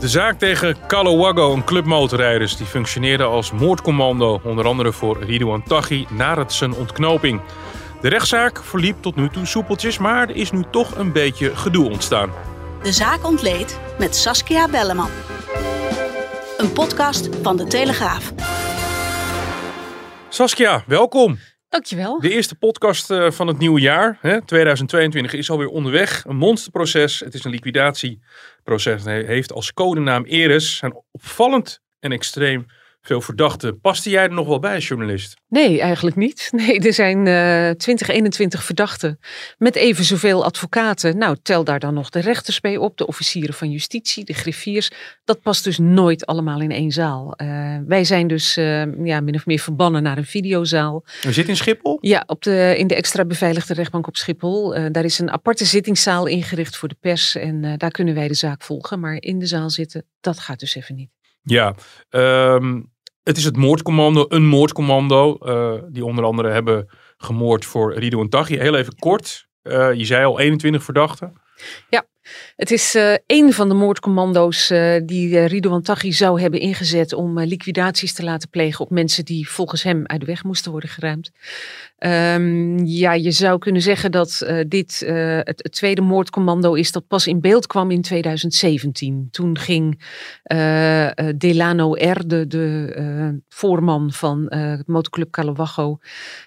De zaak tegen Wago, een clubmotorrijders, die functioneerde als moordcommando, onder andere voor Ridouan Taghi, na het zijn ontknoping. De rechtszaak verliep tot nu toe soepeltjes, maar er is nu toch een beetje gedoe ontstaan. De zaak ontleed met Saskia Belleman. Een podcast van De Telegraaf. Saskia, welkom. Dankjewel. De eerste podcast eh, van het nieuwe jaar, hè, 2022, is alweer onderweg. Een monsterproces. Het is een liquidatieproces. Het heeft als codenaam Eres. Zijn opvallend en extreem veel verdachten. Paste jij er nog wel bij als journalist? Nee, eigenlijk niet. Nee, er zijn uh, 20, 21 verdachten met even zoveel advocaten. Nou, tel daar dan nog de rechters bij op, de officieren van justitie, de griffiers. Dat past dus nooit allemaal in één zaal. Uh, wij zijn dus uh, ja, min of meer verbannen naar een videozaal. We zitten in Schiphol? Ja, op de, in de extra beveiligde rechtbank op Schiphol. Uh, daar is een aparte zittingszaal ingericht voor de pers en daar kunnen wij de zaak volgen. Maar in de zaal zitten, dat gaat dus even niet. Ja, um, het is het moordcommando, een moordcommando. Uh, die onder andere hebben gemoord voor Rido en Taghi. Heel even kort. Uh, je zei al 21 verdachten. Ja, het is uh, een van de moordcommando's uh, die uh, Ridouan zou hebben ingezet om liquidaties te laten plegen op mensen die volgens hem uit de weg moesten worden geruimd. Um, ja, je zou kunnen zeggen dat dit het, het, tweede moordcommando is dat pas in beeld kwam in 2017. Toen ging Delano R, de, voorman van motoclub Calawago,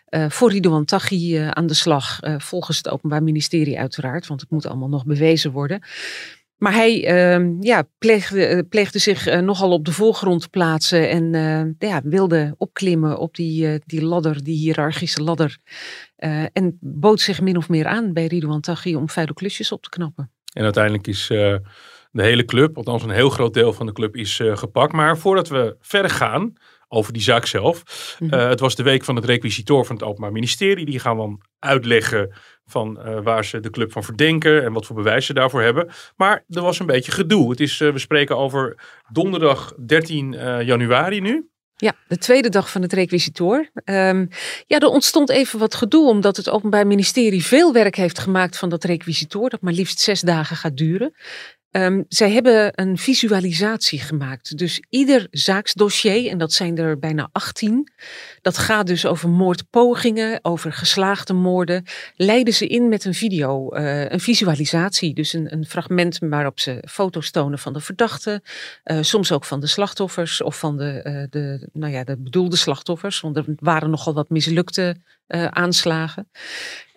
uh, voor Ridouan Taghi aan de slag. Volgens het Openbaar Ministerie uiteraard, want het moet allemaal nog bewezen worden. Maar hij ehm, ja, pleegde, pleegde zich nogal op de voorgrond te plaatsen en ja, wilde opklimmen op die, die ladder, die hiërarchische ladder. en bood zich min of meer aan bij Ridouan Taghi om vuile klusjes op te knappen. En uiteindelijk is de hele club, althans een heel groot deel van de club, is gepakt. Maar voordat we verder gaan, over die zaak zelf. Mhm. Uh, het was de week van het requisitor van het Openbaar Ministerie. Die gaan dan uitleggen van uh, waar ze de club van verdenken en wat voor bewijs ze daarvoor hebben. Maar er was een beetje gedoe. Het is, uh, we spreken over donderdag 13 januari nu. Ja, de tweede dag van het requisitor. Um, ja, er ontstond even wat gedoe, omdat het Openbaar Ministerie veel werk heeft gemaakt van dat requisitor, dat maar liefst zes dagen gaat duren. Um, zij hebben een visualisatie gemaakt. Dus ieder zaaksdossier, en dat zijn er bijna 18, dat gaat dus over moordpogingen, over geslaagde moorden, leiden ze in met een video, uh, een visualisatie. Dus een, een, fragment waarop ze foto's tonen van de verdachten, uh, soms ook van de slachtoffers of van de, uh, de, nou ja, de bedoelde slachtoffers, want er waren nogal wat mislukte aanslagen.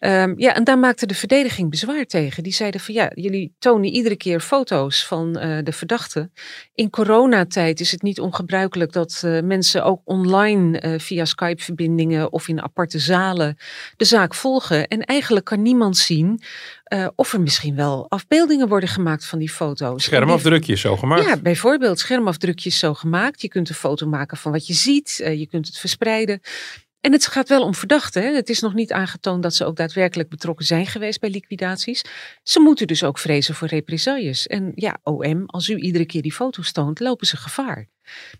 Um, ja, en daar maakte de verdediging bezwaar tegen. Die zeiden van ja, jullie tonen iedere keer foto's van uh, de verdachten. In coronatijd is het niet ongebruikelijk dat uh, mensen ook online uh, via Skype-verbindingen of in aparte zalen de zaak volgen. En eigenlijk kan niemand zien of er misschien wel afbeeldingen worden gemaakt van die foto's. Schermafdrukjes zo gemaakt? Ja, bijvoorbeeld schermafdrukjes zo gemaakt. Je kunt een foto maken van wat je ziet. je kunt het verspreiden. En het gaat wel om verdachten. Hè? Het is nog niet aangetoond dat ze ook daadwerkelijk betrokken zijn geweest bij liquidaties. Ze moeten dus ook vrezen voor represailles. En ja, OM, als u iedere keer die foto's toont, lopen ze gevaar.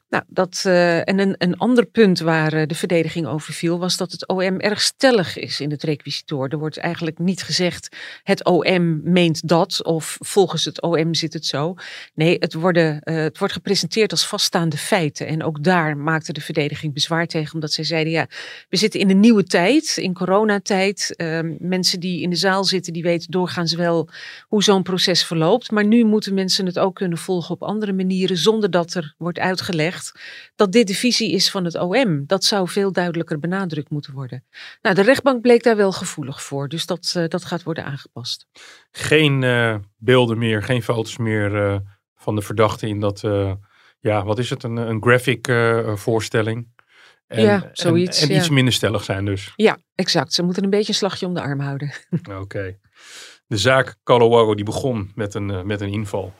Nou, dat, uh, en een, een ander punt waar uh, de verdediging over viel, was dat het OM erg stellig is in het requisitor. Er wordt eigenlijk niet gezegd, het OM meent dat, of volgens het OM zit het zo. Nee, het, worden, uh, het wordt gepresenteerd als vaststaande feiten. En ook daar maakte de verdediging bezwaar tegen, omdat zij zeiden, ja, we zitten in een nieuwe tijd, in coronatijd. Ehm, mensen die in de zaal zitten, die weten doorgaans wel hoe zo'n proces verloopt. Maar nu moeten mensen het ook kunnen volgen op andere manieren, zonder dat er wordt uit uitgelegd dat dit de visie is van het OM. Dat zou veel duidelijker benadrukt moeten worden. Nou, de rechtbank bleek daar wel gevoelig voor, dus dat, uh, dat gaat worden aangepast. Geen uh, beelden meer, geen foto's meer uh, van de verdachte in dat, ja, wat is het, een, een graphic voorstelling. En, ja, zoiets. En, en iets minder stellig zijn dus. Ja, exact. Ze moeten een beetje een slagje om de arm houden. Oké. Okay. De zaak Calowago die begon met een, uh, met een inval.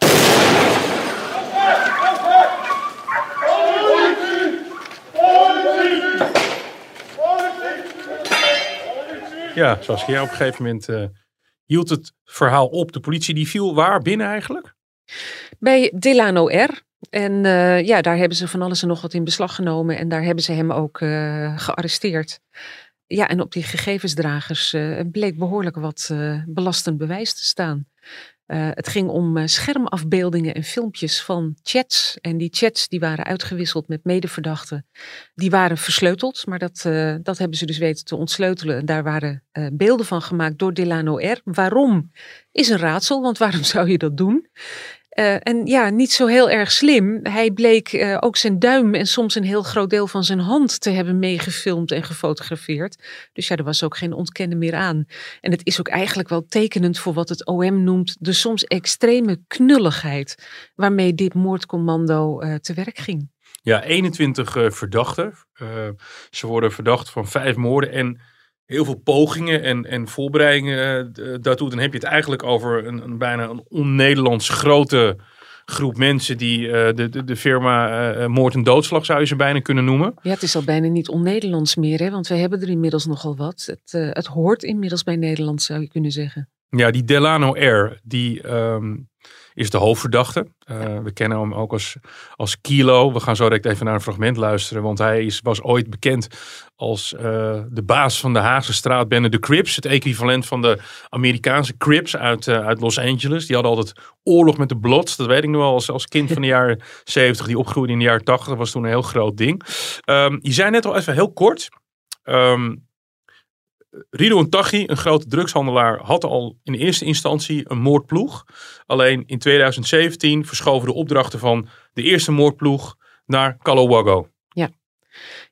Ja, zoals je op een gegeven moment uh, hield het verhaal op. De politie die viel waar binnen eigenlijk? Bij Delano R. En uh, ja, daar hebben ze van alles en nog wat in beslag genomen. En daar hebben ze hem ook uh, gearresteerd. Ja, en op die gegevensdragers uh, bleek behoorlijk wat belastend bewijs te staan. Het ging om schermafbeeldingen en filmpjes van chats. En die chats die waren uitgewisseld met medeverdachten. Die waren versleuteld, maar dat, dat hebben ze dus weten te ontsleutelen. En daar waren beelden van gemaakt door Delano R. Waarom is een raadsel, want waarom zou je dat doen? Uh, en ja, niet zo heel erg slim. Hij bleek uh, ook zijn duim en soms een heel groot deel van zijn hand te hebben meegefilmd en gefotografeerd. Dus ja, er was ook geen ontkennen meer aan. En het is ook eigenlijk wel tekenend voor wat het OM noemt de soms extreme knulligheid waarmee dit moordcommando uh, te werk ging. Ja, 21 verdachten. ze worden verdacht van vijf moorden en heel veel pogingen en, en voorbereidingen uh, daartoe. Dan heb je het eigenlijk over een, een bijna een on-Nederlands grote groep mensen die uh, de, de, de, firma uh, moord en doodslag zou je ze bijna kunnen noemen. Ja, het is al bijna niet on-Nederlands meer, hè? want we hebben er inmiddels nogal wat. Het, het hoort inmiddels bij Nederland, zou je kunnen zeggen. Ja, die Delano Air, die um, is de hoofdverdachte. Uh, we kennen hem ook als, als Kilo. We gaan zo direct even naar een fragment luisteren. Want hij is, was ooit bekend als uh, de baas van de Haagse straatbende de Crips. Het equivalent van de Amerikaanse Crips uit, uh, uit Los Angeles. Die hadden altijd oorlog met de Bloods. Dat weet ik nog wel als, als kind van de jaren 70. Die opgroeide in de jaren 80. Dat was toen een heel groot ding. Um, je zei net al even heel kort. Um, Rido Taghi, een grote drugshandelaar, had al in eerste instantie een moordploeg. Alleen in 2017 verschoven de opdrachten van de eerste moordploeg naar Calowago. Ja.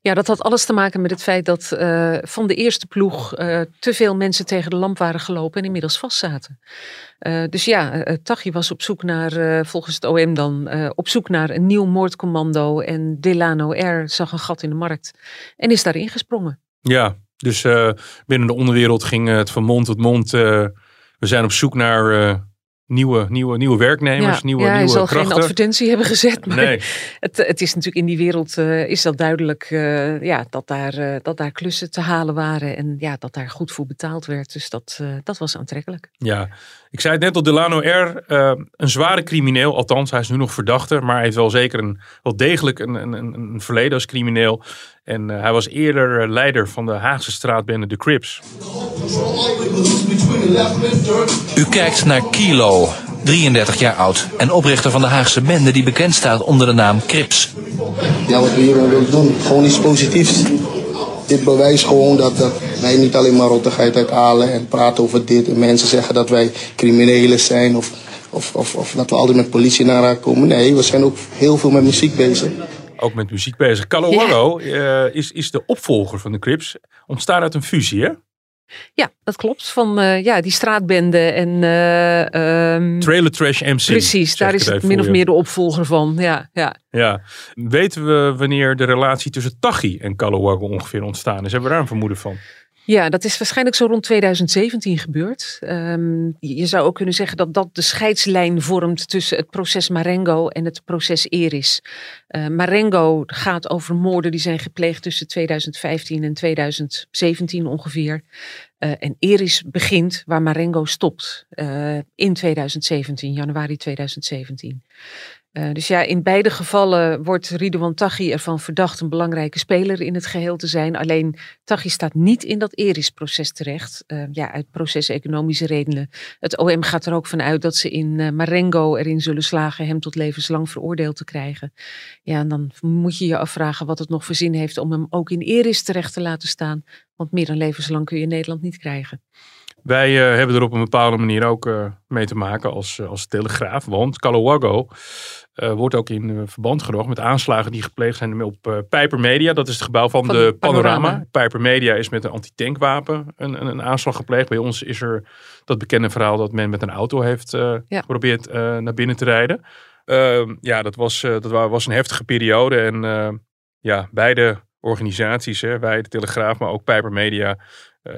Ja, dat had alles te maken met het feit dat uh, van de eerste ploeg uh, te veel mensen tegen de lamp waren gelopen en inmiddels vastzaten. Uh, dus ja, Taghi was op zoek naar, volgens het OM dan, op zoek naar een nieuw moordcommando. En Delano R zag een gat in de markt en is daarin gesprongen. Ja, dus uh, binnen de onderwereld ging het van mond tot mond. Uh, we zijn op zoek naar uh, nieuwe, nieuwe, nieuwe werknemers, ja, nieuwe, ja, nieuwe zal krachten. geen advertentie hebben gezet. Maar Nee. het, het is natuurlijk in die wereld is dat duidelijk ja, dat, daar, dat daar klussen te halen waren. En ja, dat daar goed voor betaald werd. Dus dat, dat was aantrekkelijk. Ja, ik zei het net al, Delano R. Uh, een zware crimineel. Althans, hij is nu nog verdachte. Maar hij heeft wel zeker een, wel degelijk een, een, een verleden als crimineel. En uh, hij was eerder leider van de Haagse straatbende The Crips. U kijkt naar Kilo, 33 jaar oud en oprichter van de Haagse bende die bekend staat onder de naam Crips. Ja, wat we hier willen doen, gewoon iets positiefs. Dit bewijst gewoon dat, dat wij niet alleen maar rottigheid uithalen en praten over dit. En mensen zeggen dat wij criminelen zijn of, of, of, of dat we altijd met politie naar komen. Nee, we zijn ook heel veel met muziek bezig. Ook met muziek bezig. Calowago ja. uh, is, is de opvolger van de Crips. Ontstaan uit een fusie, hè? Ja, dat klopt. Van uh, ja, die straatbende en... Uh, um, Trailer Trash MC. Precies, daar is het min of meer de opvolger van. Ja, ja. ja. Weten we wanneer de relatie tussen Tachi en Calowago ongeveer ontstaan is? Hebben we daar een vermoeden van? Ja, dat is waarschijnlijk zo rond 2017 gebeurd. Um, je zou ook kunnen zeggen dat dat de scheidslijn vormt tussen het proces Marengo en het proces Eris. Uh, Marengo gaat over moorden die zijn gepleegd tussen 2015 en 2017 ongeveer. Uh, en Eris begint waar Marengo stopt uh, in 2017, januari 2017. Uh, dus ja, in beide gevallen wordt Ridouan Taghi ervan verdacht een belangrijke speler in het geheel te zijn. Alleen Taghi staat niet in dat Eris-proces terecht. Uh, ja, uit proces-economische redenen. Het OM gaat er ook van uit dat ze in uh, Marengo erin zullen slagen hem tot levenslang veroordeeld te krijgen. Ja, en dan moet je je afvragen wat het nog voor zin heeft om hem ook in Eris terecht te laten staan. Want meer dan levenslang kun je Nederland niet krijgen. Wij uh, hebben er op een bepaalde manier ook uh, mee te maken als, uh, als telegraaf. Want Calowago wordt ook in verband gebracht met aanslagen die gepleegd zijn op Pijper Media. Dat is het gebouw van, van de Panorama. Panorama. Pijper Media is met een antitankwapen een, een, een, aanslag gepleegd. Bij ons is er dat bekende verhaal dat men met een auto heeft ja. geprobeerd naar binnen te rijden. Ehm, ja, dat was, dat was een heftige periode. En ja, beide organisaties, hè, wij de Telegraaf, maar ook Pijper Media eh,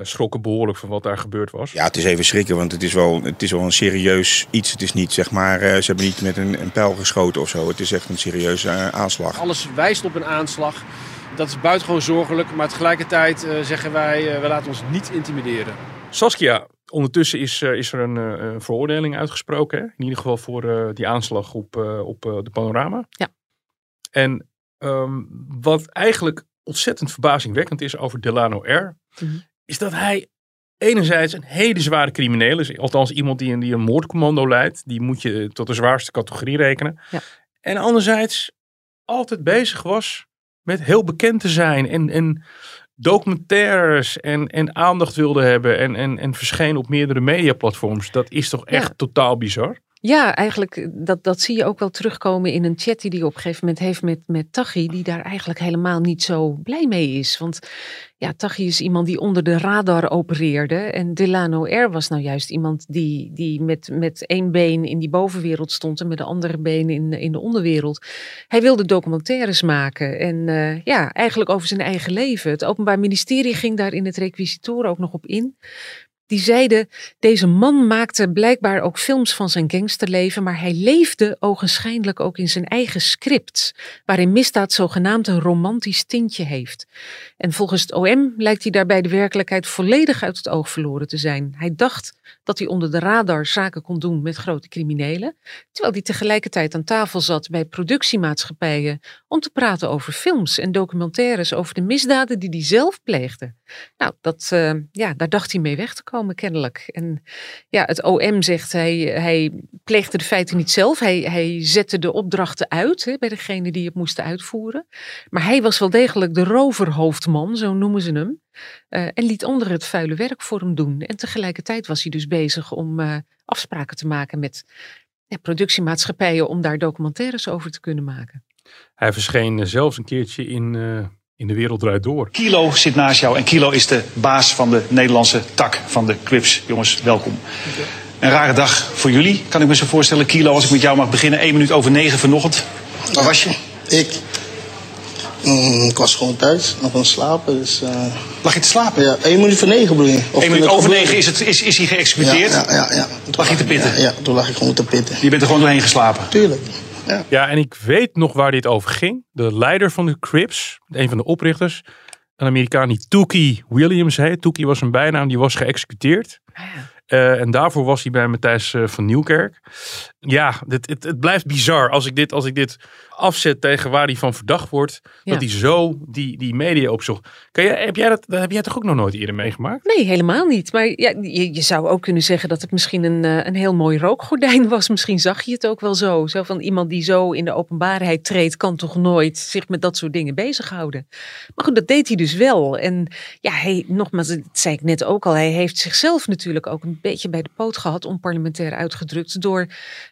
schrokken behoorlijk van wat daar gebeurd was. Ja, het is even schrikken, want het is wel, het is wel een serieus iets. Het is niet, zeg maar, eh, ze hebben niet met een, een pijl geschoten of zo. Het is echt een serieuze eh, aanslag. Alles wijst op een aanslag. Dat is buitengewoon zorgelijk, maar tegelijkertijd eh, zeggen wij, eh, we laten ons niet intimideren. Saskia, ondertussen is, eh, is er een, eh, een veroordeling uitgesproken. Hè? In ieder geval voor eh, die aanslag op, eh, op eh, de panorama. Ja. En ehm, wat eigenlijk ontzettend verbazingwekkend is over Delano R. Mhm. Is dat hij enerzijds een hele zware crimineel is. Althans iemand die een, die een moordcommando leidt. Die moet je tot de zwaarste categorie rekenen. Ja. En anderzijds altijd bezig was met heel bekend te zijn. En, en documentaires en, en aandacht wilde hebben. En, en, en verscheen op meerdere mediaplatforms. Dat is toch echt Ja. totaal bizar? Ja, eigenlijk, eh, dat, dat zie je ook wel terugkomen in een chat die hij op een gegeven moment heeft met, met Tachi, die daar eigenlijk helemaal niet zo blij mee is. Want ja, Tachi is iemand die onder de radar opereerde en Delano R was nou juist iemand die, die met, met één been in die bovenwereld stond en met de andere been in, in de onderwereld. Hij wilde documentaires maken en eh, ja, eigenlijk over zijn eigen leven. Het Openbaar Ministerie ging daar in het requisitoren ook nog op in. Die zeiden, deze man maakte blijkbaar ook films van zijn gangsterleven, maar hij leefde ogenschijnlijk ook in zijn eigen script, waarin misdaad zogenaamd een romantisch tintje heeft. En volgens het OM lijkt hij daarbij de werkelijkheid volledig uit het oog verloren te zijn. Hij dacht dat hij onder de radar zaken kon doen met grote criminelen, terwijl hij tegelijkertijd aan tafel zat bij productiemaatschappijen om te praten over films en documentaires over de misdaden die hij zelf pleegde. Nou, dat, eh, ja, daar dacht hij mee weg te komen, kennelijk. En ja, het OM zegt hij, hij pleegde de feiten niet zelf. Hij, hij zette de opdrachten uit hè, bij degene die het moesten uitvoeren. Maar hij was wel degelijk de roverhoofdman, zo noemen ze hem. Eh, en liet onder het vuile werk voor hem doen. En tegelijkertijd was hij dus bezig om eh, afspraken te maken met ja, productiemaatschappijen om daar documentaires over te kunnen maken. Hij verscheen eh, zelfs een keertje in, eh, in De Wereld Draait Door. Kilo zit naast jou en Kilo is de baas van de Nederlandse tak van de Crips. Jongens, welkom. Een rare dag voor jullie, kan ik me zo voorstellen. Kilo, als ik met jou mag beginnen, 1 minuut over 9 vanochtend. Waar was je? Ik, mm, ik was gewoon thuis, nog aan het slapen. Dus, eh, Lag je te slapen? ja, één minuut voor negen bedoel je? Of 1 toen minuut over? 9 is, het, is, is hij geëxecuteerd. ja, ja. ja. Toen Lag je te pitten? Ja, ja, toen lag ik gewoon te pitten. Je bent er gewoon doorheen geslapen. Tuurlijk. Ja. Ja, en ik weet nog waar dit over ging. De leider van de Crips, een van de oprichters, een Amerikaan die Tookie Williams heet. Tookie was een bijnaam, die was geëxecuteerd. Eh, en daarvoor was hij bij Matthijs eh, van Nieuwkerk. Ja, dit, het, het blijft bizar als ik, dit, als ik dit afzet tegen waar hij van verdacht wordt. Ja. Dat hij zo die, die media opzocht. Kan jij, heb, jij dat, dat heb jij toch ook nog nooit eerder meegemaakt? Nee, helemaal niet. Maar ja, je, je zou ook kunnen zeggen dat het misschien een, eh, een heel mooi rookgordijn was. Misschien zag je het ook wel zo. Zo van iemand die zo in de openbaarheid treedt, kan toch nooit zich met dat soort dingen bezighouden. Maar goed, dat deed hij dus wel. En ja, hij, nogmaals, dat zei ik net ook al, hij heeft zichzelf natuurlijk ook een beetje bij de poot gehad, onparlementair uitgedrukt, door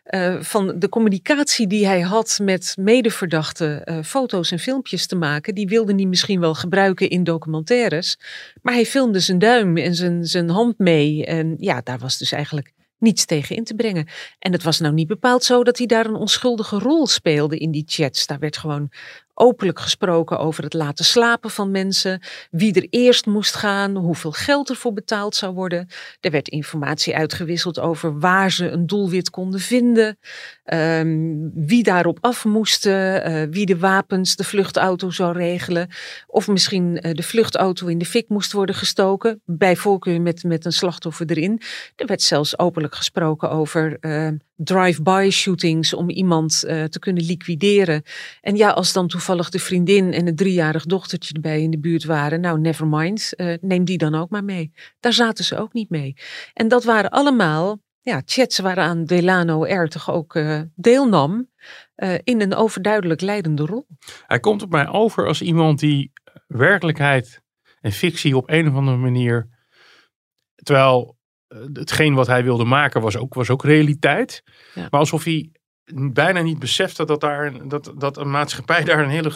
eh, van de communicatie die hij had met medeverdachten eh, foto's en filmpjes te maken. Die wilde hij misschien wel gebruiken in documentaires. Maar hij filmde zijn duim en zijn, zijn hand mee. En ja, daar was dus eigenlijk niets tegen in te brengen. En het was nou niet bepaald zo dat hij daar een onschuldige rol speelde in die chats. Daar werd gewoon openlijk gesproken over het laten slapen van mensen, wie er eerst moest gaan, hoeveel geld ervoor betaald zou worden. Er werd informatie uitgewisseld over waar ze een doelwit konden vinden, ehm, wie daarop af moesten, eh, wie de wapens, de vluchtauto zou regelen, of misschien eh, de vluchtauto in de fik moest worden gestoken, bij voorkeur met, met een slachtoffer erin. Er werd zelfs openlijk gesproken over eh, drive-by shootings om iemand eh, te kunnen liquideren. En ja, als dan toevallig de vriendin en het driejarig dochtertje erbij in de buurt waren, nou, never mind, eh, neem die dan ook maar mee. Daar zaten ze ook niet mee. En dat waren allemaal ja, chats waaraan Delano toch ook eh, deelnam in een overduidelijk leidende rol. Hij komt op mij over als iemand die werkelijkheid en fictie op een of andere manier. Terwijl hetgeen wat hij wilde maken was ook, was ook realiteit. Ja. Maar alsof hij bijna niet besefte dat, daar, een- dat, dat een maatschappij daar een hele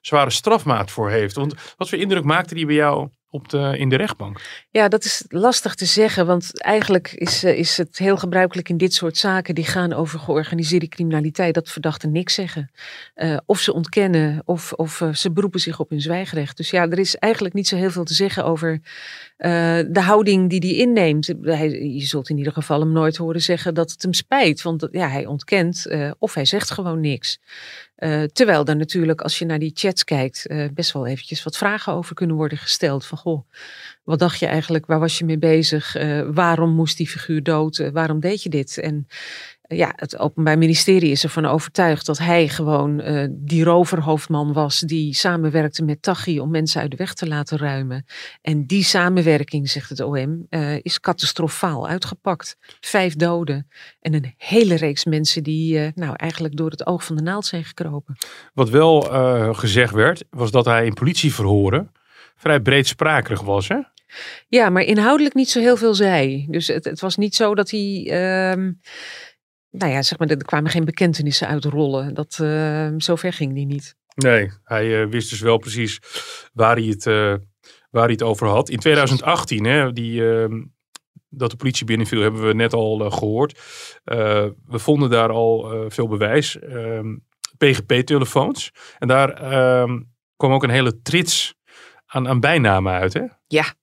zware strafmaat voor heeft. Want wat voor indruk maakte hij bij jou op de, in de rechtbank? Ja, dat is lastig te zeggen, want eigenlijk is, eh, is het heel gebruikelijk in dit soort zaken die gaan over georganiseerde criminaliteit, dat verdachten niks zeggen. Uh, of ze ontkennen of, of uh, ze beroepen zich op hun zwijgrecht. Dus ja, er is eigenlijk niet zo heel veel te zeggen over de houding die hij inneemt. Hij, je zult in ieder geval hem nooit horen zeggen dat het hem spijt, want ja, hij ontkent of hij zegt gewoon niks. Uh, terwijl er natuurlijk, als je naar die chats kijkt, uh, best wel eventjes wat vragen over kunnen worden gesteld. Van goh, wat dacht je eigenlijk? Waar was je mee bezig? Uh, waarom moest die figuur dood? waarom deed je dit? En ja, het Openbaar Ministerie is ervan overtuigd dat hij gewoon uh, die roverhoofdman was die samenwerkte met Taghi om mensen uit de weg te laten ruimen. En die samenwerking, zegt het OM, uh, is catastrofaal uitgepakt. Vijf doden en een hele reeks mensen die uh, nou eigenlijk door het oog van de naald zijn gekropen. Wat wel gezegd werd, was dat hij in politieverhoren vrij breedsprakerig was, hè? Ja, maar inhoudelijk niet zo heel veel zei. Dus het, het was niet zo dat hij ehm, nou ja, zeg maar, er kwamen geen bekentenissen uitrollen. Dat, uh, zover ging die niet. Nee, hij uh, wist dus wel precies waar hij het, uh, waar hij het over had. In 2018, hè, die, ehm, dat de politie binnenviel, hebben we net al gehoord. we vonden daar al veel bewijs. PGP-telefoons. Ehm, en daar ehm, kwam ook een hele trits aan, aan bijnamen uit, hè? Ja,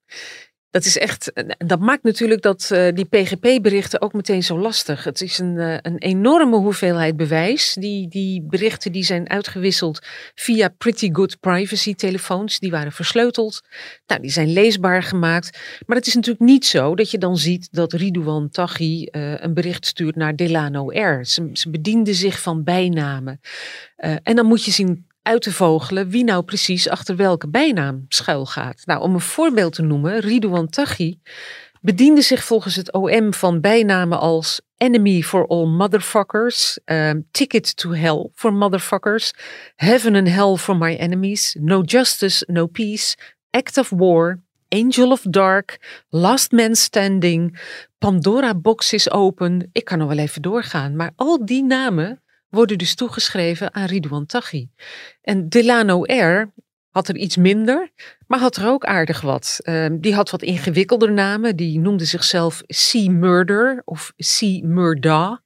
dat is echt, dat maakt natuurlijk dat uh, die PGP-berichten ook meteen zo lastig. Het is een, uh, een enorme hoeveelheid bewijs. Die, die berichten die zijn uitgewisseld via Pretty Good Privacy telefoons. Die waren versleuteld. Nou, die zijn leesbaar gemaakt. Maar het is natuurlijk niet zo dat je dan ziet dat Ridouan Taghi een bericht stuurt naar Delano R. Ze, ze bedienden zich van bijnamen. en dan moet je zien uit vogelen wie nou precies achter welke bijnaam schuil gaat. Nou, om een voorbeeld te noemen, Ridouan Taghi bediende zich volgens het OM van bijnamen als Enemy for All Motherfuckers, um, Ticket to Hell for Motherfuckers, Heaven and Hell for My Enemies, No Justice, No Peace, Act of War, Angel of Dark, Last Man Standing, Pandora Box is Open. Ik kan nog wel even doorgaan, maar al die namen worden dus toegeschreven aan Ridouan Taghi. En Delano R. had er iets minder, maar had er ook aardig wat. Uh, die had wat ingewikkelder namen. Die noemde zichzelf C. Murder of C. Murda.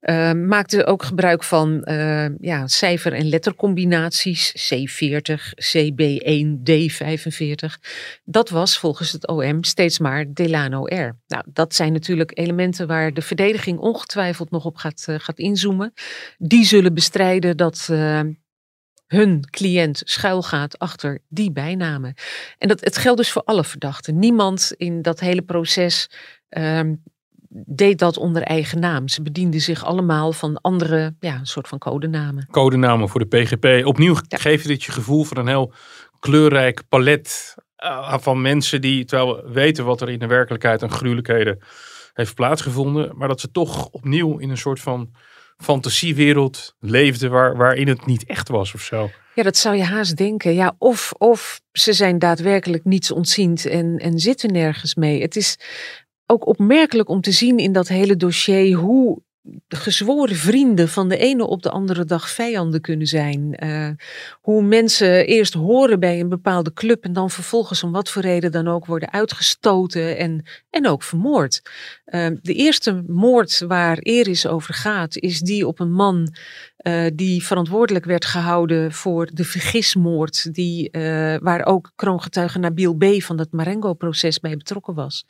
Uh, maakte ook gebruik van uh, ja, cijfer- en lettercombinaties. C40, CB1, D45. Dat was volgens het OM steeds maar Delano R. Nou, dat zijn natuurlijk elementen waar de verdediging ongetwijfeld nog op gaat, uh, gaat inzoomen. Die zullen bestrijden dat hun cliënt schuilgaat achter die bijnamen. En dat, het geldt dus voor alle verdachten. Niemand in dat hele proces um, deed dat onder eigen naam. Ze bedienden zich allemaal van andere, ja, een soort van codenamen. Codenamen voor de PGP. Opnieuw ja. geeft dit je gevoel van een heel kleurrijk palet uh, van mensen die, terwijl we weten wat er in de werkelijkheid aan gruwelijkheden heeft plaatsgevonden, maar dat ze toch opnieuw in een soort van fantasiewereld leefden waar, waarin het niet echt was of zo. Ja, dat zou je haast denken. Ja, of, of ze zijn daadwerkelijk niets ontziend en, en zitten nergens mee. Het is ook opmerkelijk om te zien in dat hele dossier hoe gezworen vrienden van de ene op de andere dag vijanden kunnen zijn. Uh, hoe mensen eerst horen bij een bepaalde club en dan vervolgens om wat voor reden dan ook worden uitgestoten en, en ook vermoord. Uh, de eerste moord waar Eris over gaat is die op een man uh, die verantwoordelijk werd gehouden voor de vergismoord, die, uh, waar ook kroongetuige Nabil B. van het Marengo-proces bij betrokken was.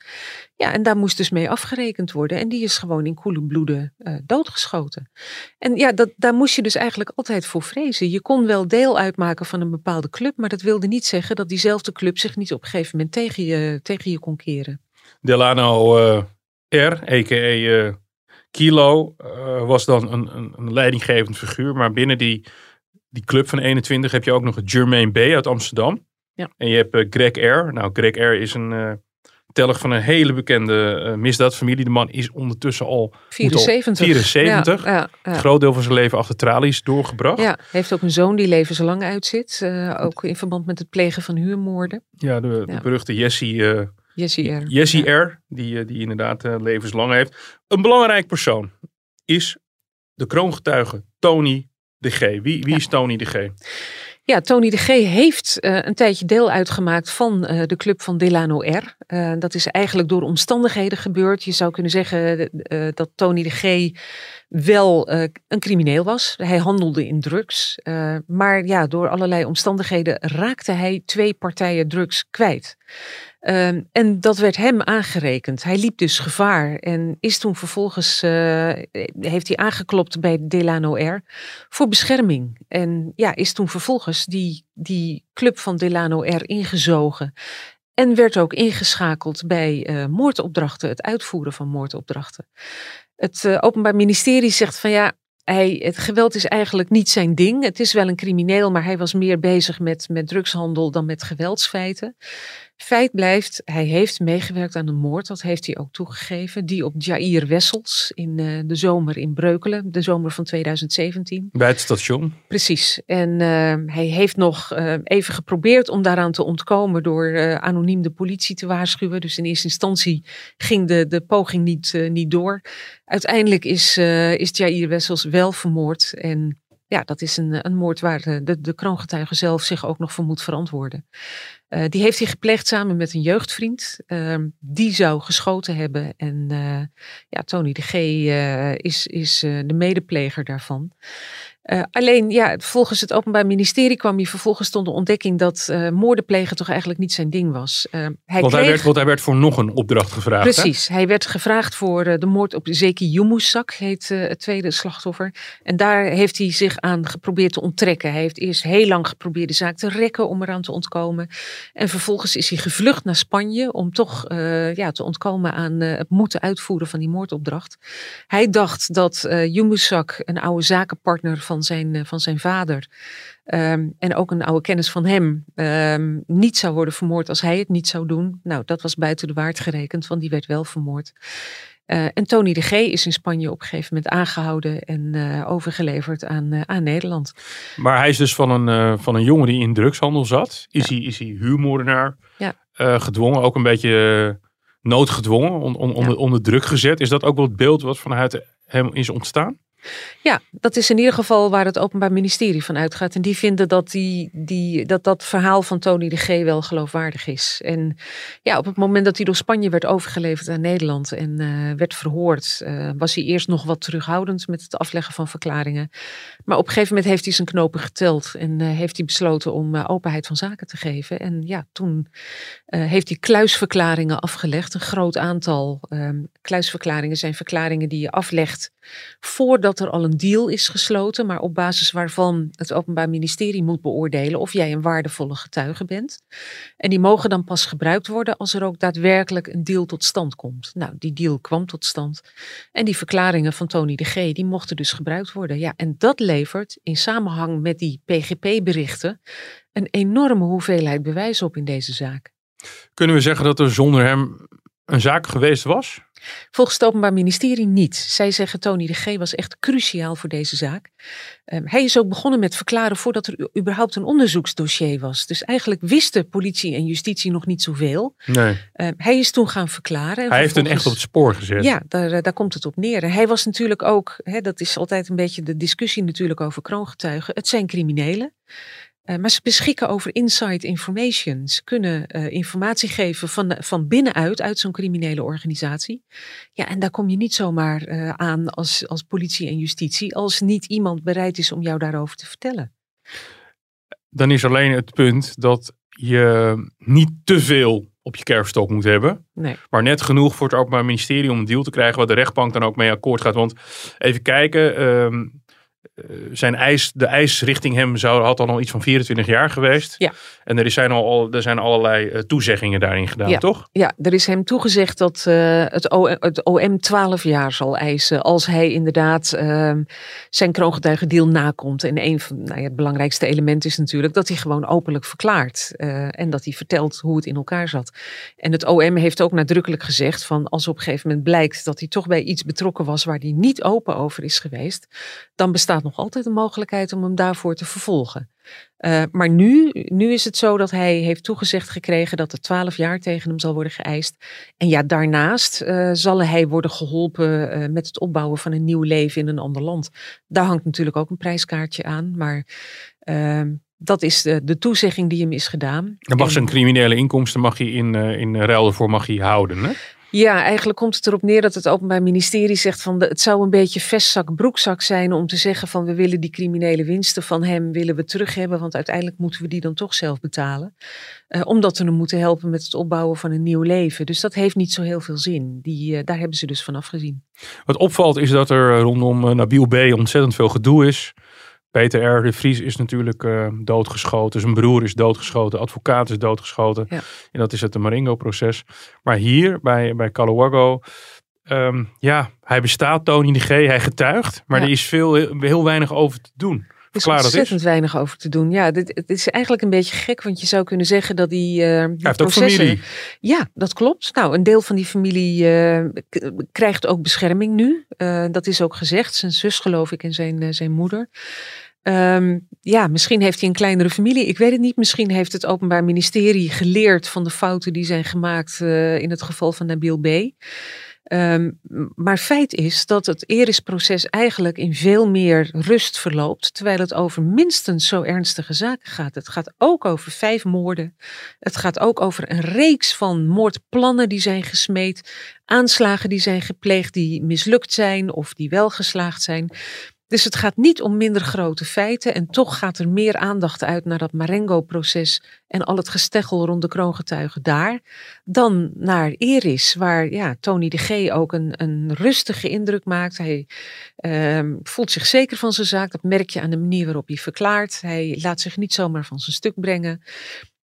Ja, en daar moest dus mee afgerekend worden. En die is gewoon in koele bloeden uh, doodgeschoten. En ja, dat, daar moest je dus eigenlijk altijd voor vrezen. Je kon wel deel uitmaken van een bepaalde club, maar dat wilde niet zeggen dat diezelfde club zich niet op een gegeven moment tegen je, tegen je kon keren. Delano R, a.k.a. Kilo uh, was dan een, een, een, leidinggevend figuur. Maar binnen die, die club van 21 heb je ook nog het Jermaine B. uit Amsterdam. Ja. En je hebt uh, Greg R. Nou, Greg R. is een uh, telg van een hele bekende misdaadfamilie. De man is ondertussen al 74. Al 74. Ja, ja, ja. groot deel van zijn leven achter tralies doorgebracht. Ja, heeft ook een zoon die levenslang uitzit. ook in verband met het plegen van huurmoorden. Ja, de, de beruchte Jessie Jessie R. Jessie R, die, die inderdaad levenslang heeft. Een belangrijk persoon is de kroongetuige Tony de G. Wie, wie is Tony de G? Ja, Tony de G heeft uh, een tijdje deel uitgemaakt van uh, de club van Delano R. Uh, dat is eigenlijk door omstandigheden gebeurd. Je zou kunnen zeggen dat Tony de G wel een crimineel was. Hij handelde in drugs. maar ja, door allerlei omstandigheden raakte hij twee partijen drugs kwijt. Um, en dat werd hem aangerekend. Hij liep dus gevaar en is toen vervolgens, uh, heeft hij aangeklopt bij Delano R voor bescherming. En ja, is toen vervolgens die, die club van Delano R ingezogen. En werd ook ingeschakeld bij uh, moordopdrachten, het uitvoeren van moordopdrachten. Het uh, Openbaar Ministerie zegt van ja, hij, het geweld is eigenlijk niet zijn ding. Het is wel een crimineel, maar hij was meer bezig met, met drugshandel dan met geweldsfeiten. Feit blijft, hij heeft meegewerkt aan een moord, dat heeft hij ook toegegeven, die op Jair Wessels in uh, de zomer in Breukelen, de zomer van 2017. Bij het station. Precies. En uh, hij heeft nog uh, even geprobeerd om daaraan te ontkomen door anoniem de politie te waarschuwen. Dus in eerste instantie ging de, de poging niet, niet door. Uiteindelijk is, is Jair Wessels wel vermoord en ja, dat is een, een moord waar de, de kroongetuige zelf zich ook nog voor moet verantwoorden. Uh, die heeft hij gepleegd samen met een jeugdvriend. Uh, die zou geschoten hebben. En uh, ja, Tony de G eh, is, is de medepleger daarvan. Uh, alleen, ja, volgens het Openbaar Ministerie kwam hij vervolgens tot de ontdekking dat uh, moorden plegen toch eigenlijk niet zijn ding was. Uh, hij want, kreeg... hij werd, want hij werd voor nog een opdracht gevraagd. Precies, hij werd gevraagd voor de moord op Zeki Yumusak, heet het tweede slachtoffer. En daar heeft hij zich aan geprobeerd te onttrekken. Hij heeft eerst heel lang geprobeerd de zaak te rekken om eraan te ontkomen. En vervolgens is hij gevlucht naar Spanje om toch ja, te ontkomen aan het moeten uitvoeren van die moordopdracht. Hij dacht dat Yumusak, een oude zakenpartner van van zijn, eh, van zijn vader. Um, en ook een oude kennis van hem um, niet zou worden vermoord als hij het niet zou doen. Nou, dat was buiten de waard gerekend, want die werd wel vermoord. Uh, en Tony de G is in Spanje op een gegeven moment aangehouden en uh, overgeleverd aan, uh, aan Nederland. Maar hij is dus van een, van een jongen die in drugshandel zat. Is, ja. hij, is hij huurmoordenaar? Ja. gedwongen, ook een beetje noodgedwongen, on, on, ja. onder, onder druk gezet. Is dat ook wel het beeld wat vanuit hem is ontstaan? Ja, dat is in ieder geval waar het Openbaar Ministerie van uitgaat. En die vinden dat die, die, dat, dat verhaal van Tony de G wel geloofwaardig is. En ja, op het moment dat hij door Spanje werd overgeleverd aan Nederland en uh, werd verhoord, uh, was hij eerst nog wat terughoudend met het afleggen van verklaringen. Maar op een gegeven moment heeft hij zijn knopen geteld en uh, heeft hij besloten om openheid van zaken te geven. En ja, toen heeft hij kluisverklaringen afgelegd, een groot aantal. Um, kluisverklaringen zijn verklaringen die je aflegt voordat er al een deal is gesloten, maar op basis waarvan het Openbaar Ministerie moet beoordelen of jij een waardevolle getuige bent. En die mogen dan pas gebruikt worden als er ook daadwerkelijk een deal tot stand komt. Nou, die deal kwam tot stand. En die verklaringen van Tony de G, die mochten dus gebruikt worden. Ja, en dat levert in samenhang met die PGP-berichten een enorme hoeveelheid bewijs op in deze zaak. Kunnen we zeggen dat er zonder hem een zaak geweest was? Volgens het Openbaar Ministerie niet. Zij zeggen Tony de G was echt cruciaal voor deze zaak. Um, hij is ook begonnen met verklaren voordat er überhaupt een onderzoeksdossier was. Dus eigenlijk wisten politie en justitie nog niet zoveel. Nee. Um, hij is toen gaan verklaren. Hij heeft een echt op het spoor gezet. Ja, daar, eh, daar komt het op neer. En hij was natuurlijk ook, hè, dat is altijd een beetje de discussie natuurlijk over kroongetuigen. Het zijn criminelen. Uh, maar ze beschikken over inside information. Ze kunnen uh, informatie geven van, van binnenuit, uit zo'n criminele organisatie. Ja, en daar kom je niet zomaar uh, aan als, als politie en justitie, als niet iemand bereid is om jou daarover te vertellen. Dan is alleen het punt dat je niet te veel op je kerfstok moet hebben. Nee. Maar net genoeg voor het Openbaar Ministerie om een deal te krijgen waar de rechtbank dan ook mee akkoord gaat. Want even kijken, um, uh, zijn eis, de eis richting hem zou, had al iets van 24 jaar geweest. Ja. En er, zijn, al, er zijn allerlei uh, toezeggingen daarin gedaan, ja. toch? Ja, er is hem toegezegd dat uh, het, OM, het OM 12 jaar zal eisen. Als hij inderdaad ehm, zijn kroongetuigendeal nakomt. En een van nou ja, het belangrijkste element is natuurlijk dat hij gewoon openlijk verklaart. en dat hij vertelt hoe het in elkaar zat. En het OM heeft ook nadrukkelijk gezegd van als op een gegeven moment blijkt dat hij toch bij iets betrokken was waar hij niet open over is geweest. Dan bestaat nog altijd een mogelijkheid om hem daarvoor te vervolgen. Uh, maar nu, nu is het zo dat hij heeft toegezegd gekregen dat er twaalf jaar tegen hem zal worden geëist. En ja, daarnaast uh, zal hij worden geholpen uh, met het opbouwen van een nieuw leven in een ander land. Daar hangt natuurlijk ook een prijskaartje aan. Maar ehm, dat is de, de toezegging die hem is gedaan. Dan mag En- zijn criminele inkomsten mag hij in, eh, in ruil ervoor mag hij houden. Hè? Ja, eigenlijk komt het erop neer dat het Openbaar Ministerie zegt van de, het zou een beetje vestzak broekzak zijn om te zeggen van we willen die criminele winsten van hem willen we terug hebben, want uiteindelijk moeten we die dan toch zelf betalen. Eh, omdat we hem moeten helpen met het opbouwen van een nieuw leven. Dus dat heeft niet zo heel veel zin. Die, eh, daar hebben ze dus van afgezien. Wat opvalt is dat er eh, rondom Nabil B. ontzettend veel gedoe is. Peter R. de Vries is natuurlijk eh, doodgeschoten. Zijn broer is doodgeschoten. Advocaat is doodgeschoten. Ja. En dat is het Marengo-proces. Maar hier bij, bij Calawago, ehm, ja, hij bestaat, Tony de G. Hij getuigt. Maar Ja. er is veel, heel weinig over te doen. Er is ontzettend is. weinig over te doen. Ja, dit, het is eigenlijk een beetje gek, want je zou kunnen zeggen dat die, die Hij heeft ook familie. Ja, dat klopt. Nou, een deel van die familie eh, krijgt ook bescherming nu. Eh, dat is ook gezegd. Zijn zus, geloof ik, en zijn, zijn moeder. Ehm, ja, misschien heeft hij een kleinere familie. Ik weet het niet. Misschien heeft het Openbaar Ministerie geleerd van de fouten die zijn gemaakt in het geval van Nabil B. Ehm, maar feit is dat het Eris-proces eigenlijk in veel meer rust verloopt, terwijl het over minstens zo ernstige zaken gaat. Het gaat ook over vijf moorden. Het gaat ook over een reeks van moordplannen die zijn gesmeed, aanslagen die zijn gepleegd, die mislukt zijn of die wel geslaagd zijn. Dus het gaat niet om minder grote feiten en toch gaat er meer aandacht uit naar dat Marengo-proces en al het gesteggel rond de kroongetuigen daar, dan naar Eris, waar ja, Tony de G ook een, een rustige indruk maakt. Hij ehm, voelt zich zeker van zijn zaak, dat merk je aan de manier waarop hij verklaart. Hij laat zich niet zomaar van zijn stuk brengen.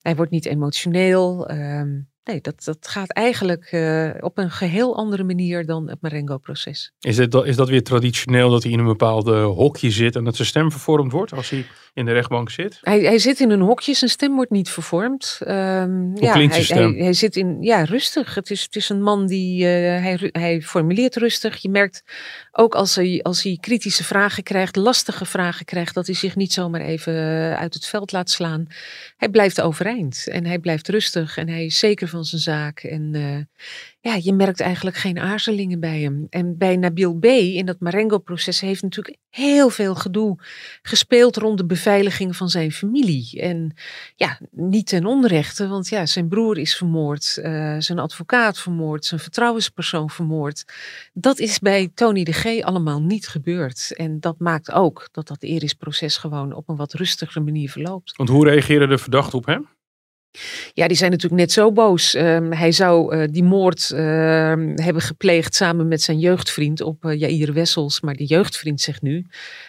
Hij wordt niet emotioneel. ehm, nee, dat, dat gaat eigenlijk eh, op een geheel andere manier dan het Marengo-proces. Is, dit, is dat weer traditioneel dat hij in een bepaalde hokje zit en dat zijn stem vervormd wordt als hij in de rechtbank zit? Hij, hij zit in een hokje, zijn stem wordt niet vervormd. Ehm, ja, klinkt hij, zijn stem? Hij, hij zit in, ja, rustig. Het is, het is een man die, eh, hij, hij formuleert rustig. Je merkt ook als hij, als hij kritische vragen krijgt, lastige vragen krijgt, dat hij zich niet zomaar even uit het veld laat slaan. Hij blijft overeind en hij blijft rustig en hij is zeker van zijn zaak. En eh, ja, je merkt eigenlijk geen aarzelingen bij hem. En bij Nabil B. in dat Marengo-proces heeft natuurlijk heel veel gedoe gespeeld rond de beveiliging van zijn familie. En ja, niet ten onrechte, want ja, zijn broer is vermoord, eh, zijn advocaat vermoord, zijn vertrouwenspersoon vermoord. Dat is bij Tony de G allemaal niet gebeurd. En dat maakt ook dat dat Eris-proces gewoon op een wat rustigere manier verloopt. Want hoe reageren de verdachten op hem? Ja, die zijn natuurlijk net zo boos. Ehm, hij zou eh, die moord ehm, hebben gepleegd samen met zijn jeugdvriend op uh, Jair Wessels. Maar die jeugdvriend zegt nu,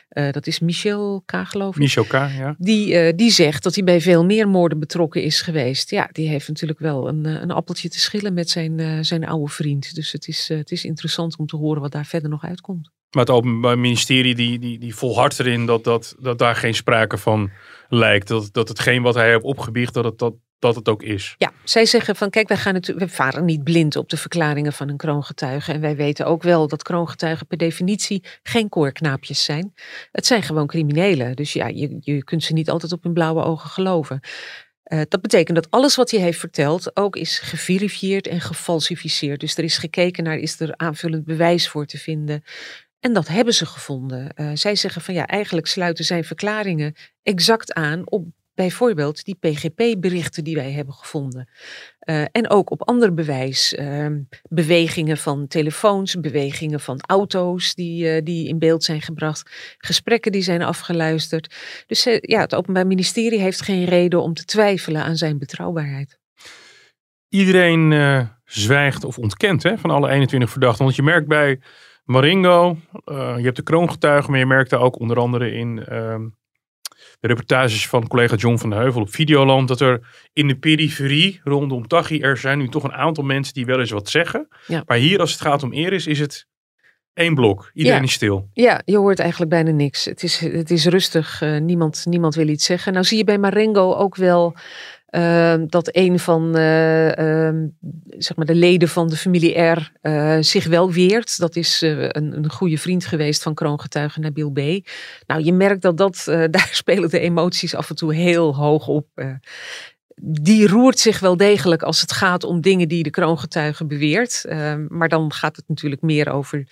eh, dat is Michel K. geloof ik. Michel K. Ja. Die, die zegt dat hij bij veel meer moorden betrokken is geweest. Ja, die heeft natuurlijk wel een, een appeltje te schillen met zijn, zijn oude vriend. Dus het is, het is interessant om te horen wat daar verder nog uitkomt. Maar het Openbaar Ministerie die, die, die volhardt erin dat, dat, dat daar geen sprake van lijkt. Dat, dat hetgeen wat hij heeft opgebiecht, dat het, dat, dat het ook is. Ja, zij zeggen van kijk, wij, gaan natuurlijk, we varen niet blind op de verklaringen van een kroongetuige. En wij weten ook wel dat kroongetuigen per definitie geen koorknaapjes zijn. Het zijn gewoon criminelen. Dus ja, je, je kunt ze niet altijd op hun blauwe ogen geloven. Uh, dat betekent dat alles wat hij heeft verteld ook is geverifieerd en gefalsificeerd. Dus er is gekeken naar, is er aanvullend bewijs voor te vinden? En dat hebben ze gevonden. Uh, zij zeggen van ja, eigenlijk sluiten zijn verklaringen exact aan op bijvoorbeeld die PGP-berichten die wij hebben gevonden. Uh, en ook op ander bewijs. Uh, bewegingen van telefoons, bewegingen van auto's die, uh, die in beeld zijn gebracht. Gesprekken die zijn afgeluisterd. Dus ja, het Openbaar Ministerie heeft geen reden om te twijfelen aan zijn betrouwbaarheid. Iedereen zwijgt of ontkent hè, van alle 21 verdachten. Want je merkt bij Maringo, je hebt de kroongetuigen, maar je merkt daar ook onder andere in uh, de reportages van collega John van de Heuvel op Videoland, dat er in de periferie rondom Tachi, er zijn nu toch een aantal mensen die wel eens wat zeggen. Ja. Maar hier als het gaat om Eris is het één blok. Iedereen ja. is stil. Ja, je hoort eigenlijk bijna niks. Het is, het is rustig. Uh, niemand, niemand wil iets zeggen. Nou zie je bij Marengo ook wel uh, dat een van uh, zeg maar de leden van de familie R uh, zich wel weert. Dat is uh, een, een goede vriend geweest van kroongetuige Nabil B. Nou, je merkt dat, dat daar spelen de emoties af en toe heel hoog op. die roert zich wel degelijk als het gaat om dingen die de kroongetuige beweert. Ehm, maar dan gaat het natuurlijk meer over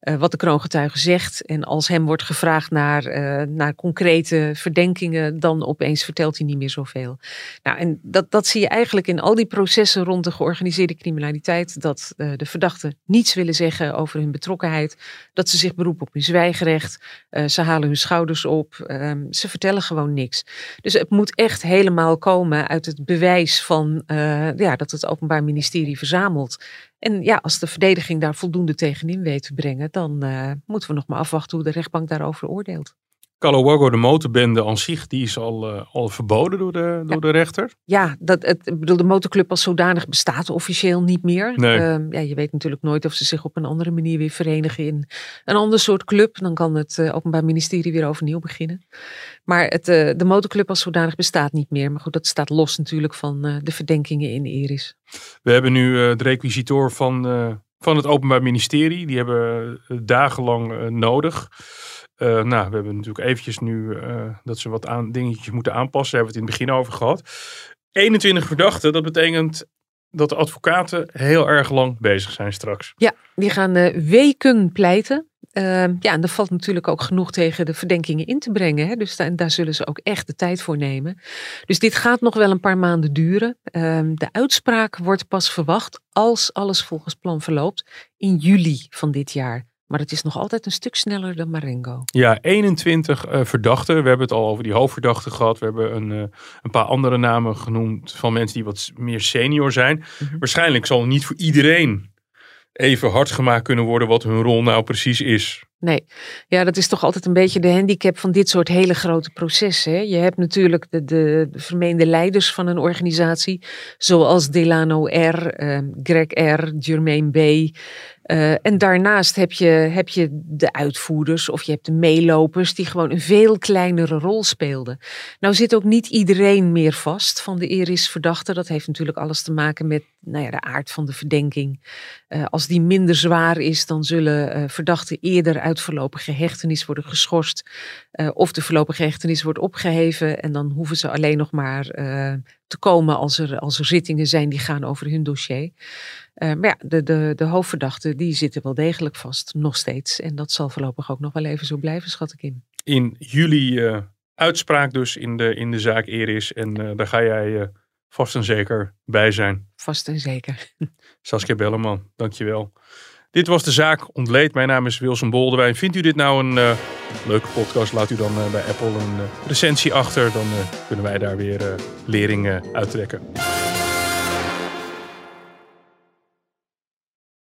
uh, wat de kroongetuige zegt. En als hem wordt gevraagd naar, uh, naar concrete verdenkingen, dan opeens vertelt hij niet meer zoveel. Nou, en dat, dat zie je eigenlijk in al die processen rond de georganiseerde criminaliteit. Dat uh, de verdachten niets willen zeggen over hun betrokkenheid. Dat ze zich beroepen op hun zwijgerecht. ze halen hun schouders op. Ehm, ze vertellen gewoon niks. Dus het moet echt helemaal komen uit het bewijs van uh, ja, dat het Openbaar Ministerie verzamelt. En ja, als de verdediging daar voldoende tegenin weet te brengen, dan uh, moeten we nog maar afwachten hoe de rechtbank daarover oordeelt. Calawago, de motorbende aan zich, die is al, uh, al verboden door de, door de rechter. Ja, dat, het, ik bedoel, de motorclub als zodanig bestaat officieel niet meer. Nee. Uh, ja, je weet natuurlijk nooit of ze zich op een andere manier weer verenigen in een ander soort club. Dan kan het uh, Openbaar Ministerie weer overnieuw beginnen. Maar het, uh, de motorclub als zodanig bestaat niet meer. Maar goed, dat staat los natuurlijk van de verdenkingen in Eris. We hebben nu de requisitor van, van het Openbaar Ministerie. Die hebben dagenlang nodig. Uh, nou, we hebben natuurlijk eventjes nu uh, dat ze wat aan, dingetjes moeten aanpassen. Daar hebben we het in het begin over gehad. 21 verdachten, dat betekent dat de advocaten heel erg lang bezig zijn straks. Ja, die gaan uh, weken pleiten. ja, en er valt natuurlijk ook genoeg tegen de verdenkingen in te brengen. Hè? Dus daar, daar, zullen ze ook echt de tijd voor nemen. Dus dit gaat nog wel een paar maanden duren. Ehm, de uitspraak wordt pas verwacht als alles volgens plan verloopt in juli van dit jaar. Maar het is nog altijd een stuk sneller dan Marengo. Ja, 21 uh, verdachten. We hebben het al over die hoofdverdachten gehad. We hebben een, uh, een paar andere namen genoemd van mensen die wat meer senior zijn. Mm -hmm. Waarschijnlijk zal niet voor iedereen even hard gemaakt kunnen worden wat hun rol nou precies is. Nee, ja, dat is toch altijd een beetje de handicap van dit soort hele grote processen. Je hebt natuurlijk de, de, de, vermeende leiders van een organisatie, zoals Delano R., uh, Greg R., Jermaine B., Uh, en daarnaast heb je, heb je de uitvoerders of je hebt de meelopers die gewoon een veel kleinere rol speelden. Nou zit ook niet iedereen meer vast van de Eris-verdachte. Dat heeft natuurlijk alles te maken met nou ja, de aard van de verdenking. Uh, als die minder zwaar is, dan zullen uh, verdachten eerder uit voorlopige hechtenis worden geschorst. of de voorlopige hechtenis wordt opgeheven en dan hoeven ze alleen nog maar te komen als er, als er zittingen zijn die gaan over hun dossier. Uh, maar ja, de, de, de hoofdverdachten die zitten wel degelijk vast, nog steeds. En dat zal voorlopig ook nog wel even zo blijven, schat ik in. In juli uitspraak dus in de, in de zaak Eris. En daar ga jij vast en zeker bij zijn. Vast en zeker. Saskia Belleman, dankjewel. Dit was de zaak ontleed. Mijn naam is Wilson Boldewijn. Vindt u dit nou een uh, leuke podcast? Laat u dan uh, bij Apple een uh, recensie achter. Dan kunnen wij daar weer leringen uittrekken.